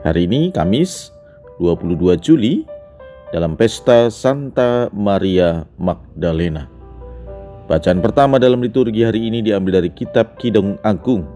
Hari ini Kamis 22 Juli dalam pesta Santa Maria Magdalena. Bacaan pertama dalam liturgi hari ini diambil dari kitab Kidung Agung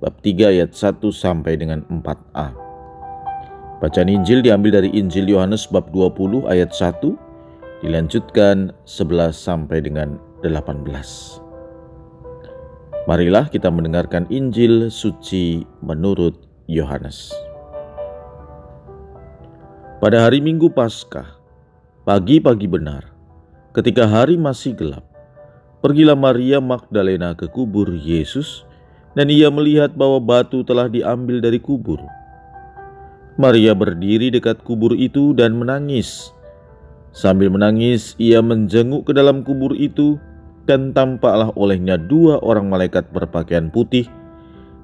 bab 3 ayat 1 sampai dengan 4a. Bacaan Injil diambil dari Injil Yohanes bab 20 ayat 1 dilanjutkan 11 sampai dengan 18. Marilah kita mendengarkan Injil suci menurut Yohanes. Pada hari Minggu Paskah, pagi-pagi benar, ketika hari masih gelap, pergilah Maria Magdalena ke kubur Yesus dan ia melihat bahwa batu telah diambil dari kubur. Maria berdiri dekat kubur itu dan menangis. Sambil menangis, ia menjenguk ke dalam kubur itu dan tampaklah olehnya dua orang malaikat berpakaian putih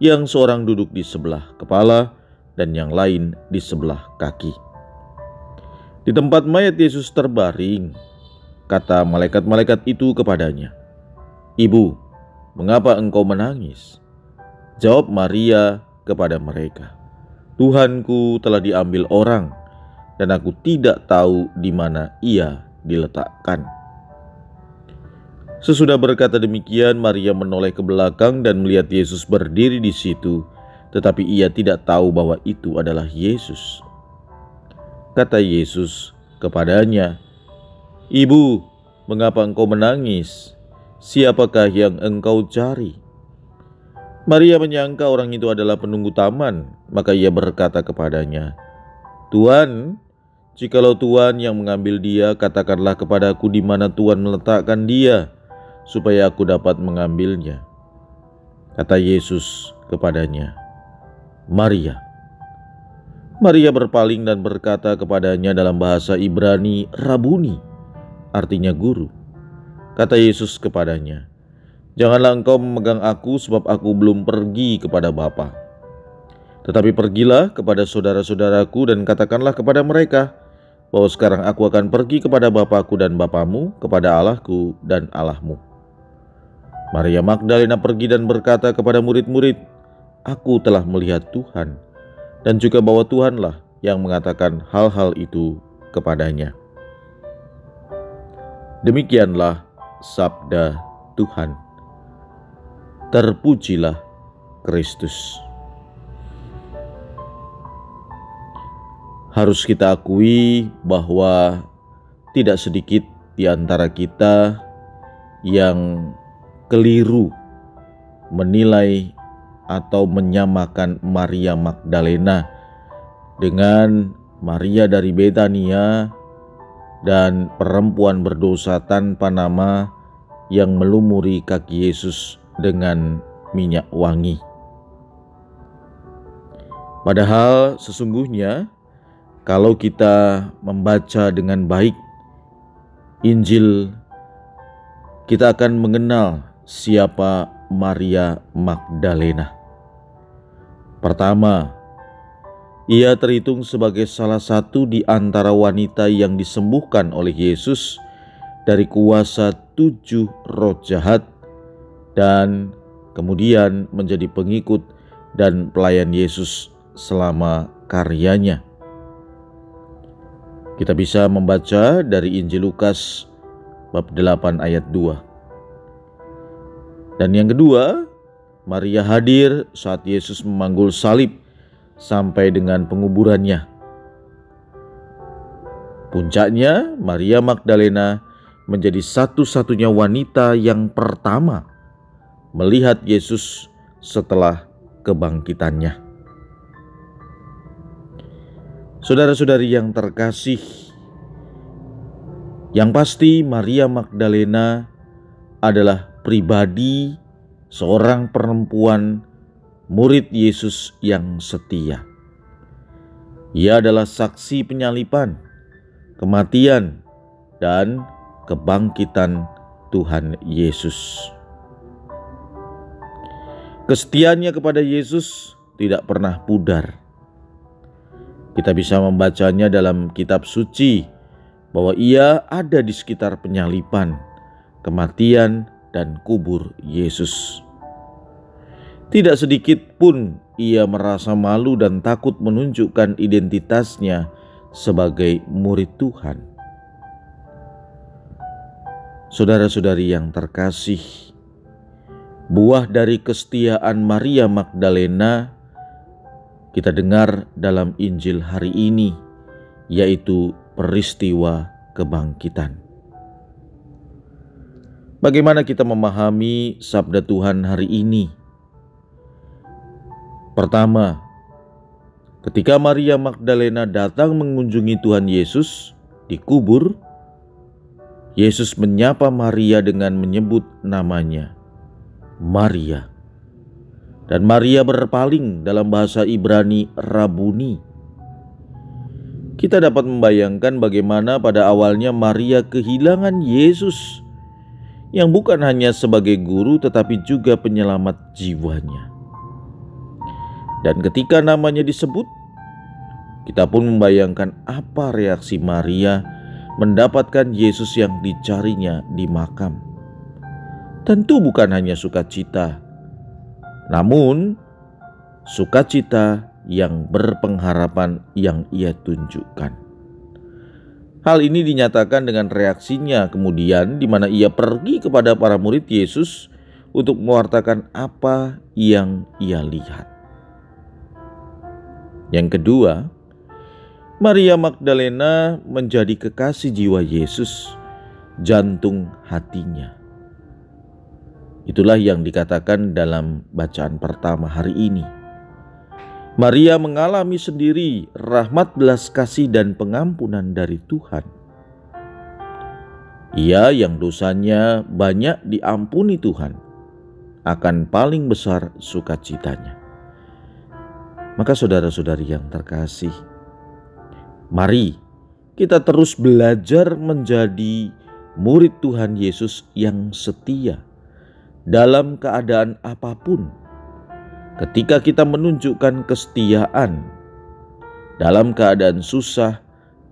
yang seorang duduk di sebelah kepala dan yang lain di sebelah kaki. Di tempat mayat Yesus terbaring, kata malaikat-malaikat itu kepadanya, "Ibu, mengapa engkau menangis?" Jawab Maria kepada mereka, "Tuhanku telah diambil orang, dan aku tidak tahu di mana ia diletakkan." Sesudah berkata demikian, Maria menoleh ke belakang dan melihat Yesus berdiri di situ, tetapi ia tidak tahu bahwa itu adalah Yesus. Kata Yesus kepadanya, "Ibu, mengapa engkau menangis? Siapakah yang engkau cari?" Maria menyangka orang itu adalah penunggu taman, maka ia berkata kepadanya, "Tuan, jikalau Tuan yang mengambil dia, katakanlah kepadaku di mana Tuan meletakkan dia, supaya aku dapat mengambilnya." Kata Yesus kepadanya, "Maria." Maria berpaling dan berkata kepadanya dalam bahasa Ibrani, "Rabuni," artinya guru. Kata Yesus kepadanya, "Janganlah engkau memegang aku, sebab aku belum pergi kepada Bapa. Tetapi pergilah kepada saudara-saudaraku dan katakanlah kepada mereka bahwa sekarang aku akan pergi kepada Bapakku dan Bapamu, kepada Allahku dan Allahmu." Maria Magdalena pergi dan berkata kepada murid-murid, "Aku telah melihat Tuhan." Dan juga bahwa Tuhanlah yang mengatakan hal-hal itu kepadanya. Demikianlah sabda Tuhan. Terpujilah Kristus. Harus kita akui bahwa tidak sedikit di antara kita yang keliru menilai atau menyamakan Maria Magdalena dengan Maria dari Betania dan perempuan berdosa tanpa nama yang melumuri kaki Yesus dengan minyak wangi. Padahal sesungguhnya kalau kita membaca dengan baik Injil kita akan mengenal siapa Maria Magdalena. Pertama, ia terhitung sebagai salah satu di antara wanita yang disembuhkan oleh Yesus dari kuasa tujuh roh jahat dan kemudian menjadi pengikut dan pelayan Yesus selama karyanya. Kita bisa membaca dari Injil Lukas bab 8 ayat 2. Dan yang kedua, Maria hadir saat Yesus memanggul salib sampai dengan penguburannya. Puncaknya, Maria Magdalena menjadi satu-satunya wanita yang pertama melihat Yesus setelah kebangkitannya. Saudara-saudari yang terkasih, yang pasti Maria Magdalena adalah pribadi seorang perempuan murid Yesus yang setia. Ia adalah saksi penyalipan, kematian, dan kebangkitan Tuhan Yesus. Kesetiaannya kepada Yesus tidak pernah pudar. Kita bisa membacanya dalam kitab suci bahwa ia ada di sekitar penyalipan, kematian, dan kubur Yesus. Tidak sedikit pun ia merasa malu dan takut menunjukkan identitasnya sebagai murid Tuhan. Saudara-saudari yang terkasih, buah dari kesetiaan Maria Magdalena kita dengar dalam Injil hari ini, yaitu peristiwa kebangkitan. Bagaimana kita memahami sabda Tuhan hari ini? Pertama, ketika Maria Magdalena datang mengunjungi Tuhan Yesus di kubur, Yesus menyapa Maria dengan menyebut namanya, Maria. Dan Maria berpaling dalam bahasa Ibrani Rabuni. Kita dapat membayangkan bagaimana pada awalnya Maria kehilangan Yesus yang bukan hanya sebagai guru tetapi juga penyelamat jiwanya. Dan ketika namanya disebut, kita pun membayangkan apa reaksi Maria mendapatkan Yesus yang dicarinya di makam. Tentu bukan hanya sukacita, namun sukacita yang berpengharapan yang ia tunjukkan. Hal ini dinyatakan dengan reaksinya kemudian di mana ia pergi kepada para murid Yesus untuk mewartakan apa yang ia lihat. Yang kedua, Maria Magdalena menjadi kekasih jiwa Yesus, jantung hatinya. Itulah yang dikatakan dalam bacaan pertama hari ini. Maria mengalami sendiri rahmat belas kasih dan pengampunan dari Tuhan. Ia yang dosanya banyak diampuni Tuhan akan paling besar sukacitanya. Maka saudara-saudari yang terkasih, mari kita terus belajar menjadi murid Tuhan Yesus yang setia dalam keadaan apa pun. Ketika kita menunjukkan kesetiaan dalam keadaan susah,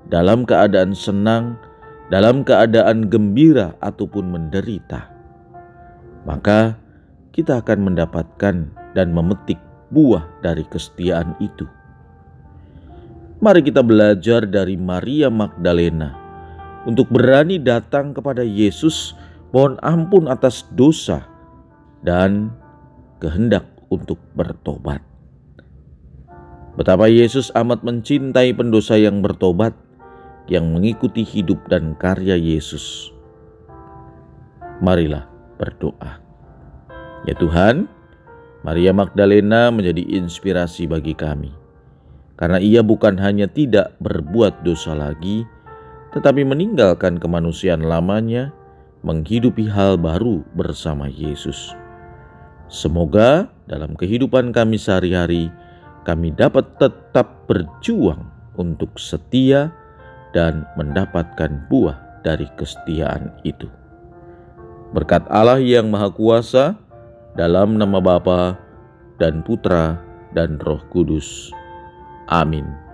dalam keadaan senang, dalam keadaan gembira ataupun menderita, maka kita akan mendapatkan dan memetik buah dari kesetiaan itu. Mari kita belajar dari Maria Magdalena untuk berani datang kepada Yesus, mohon ampun atas dosa dan kehendak untuk bertobat. Betapa Yesus amat mencintai pendosa yang bertobat, yang mengikuti hidup dan karya Yesus. Marilah berdoa. Ya Tuhan, Maria Magdalena menjadi inspirasi bagi kami, karena ia bukan hanya tidak berbuat dosa lagi, tetapi meninggalkan kemanusiaan lamanya, menghidupi hal baru bersama Yesus. Semoga dalam kehidupan kami sehari-hari, kami dapat tetap berjuang untuk setia dan mendapatkan buah dari kesetiaan itu. Berkat Allah yang Maha Kuasa, dalam nama Bapa dan Putra dan Roh Kudus. Amin.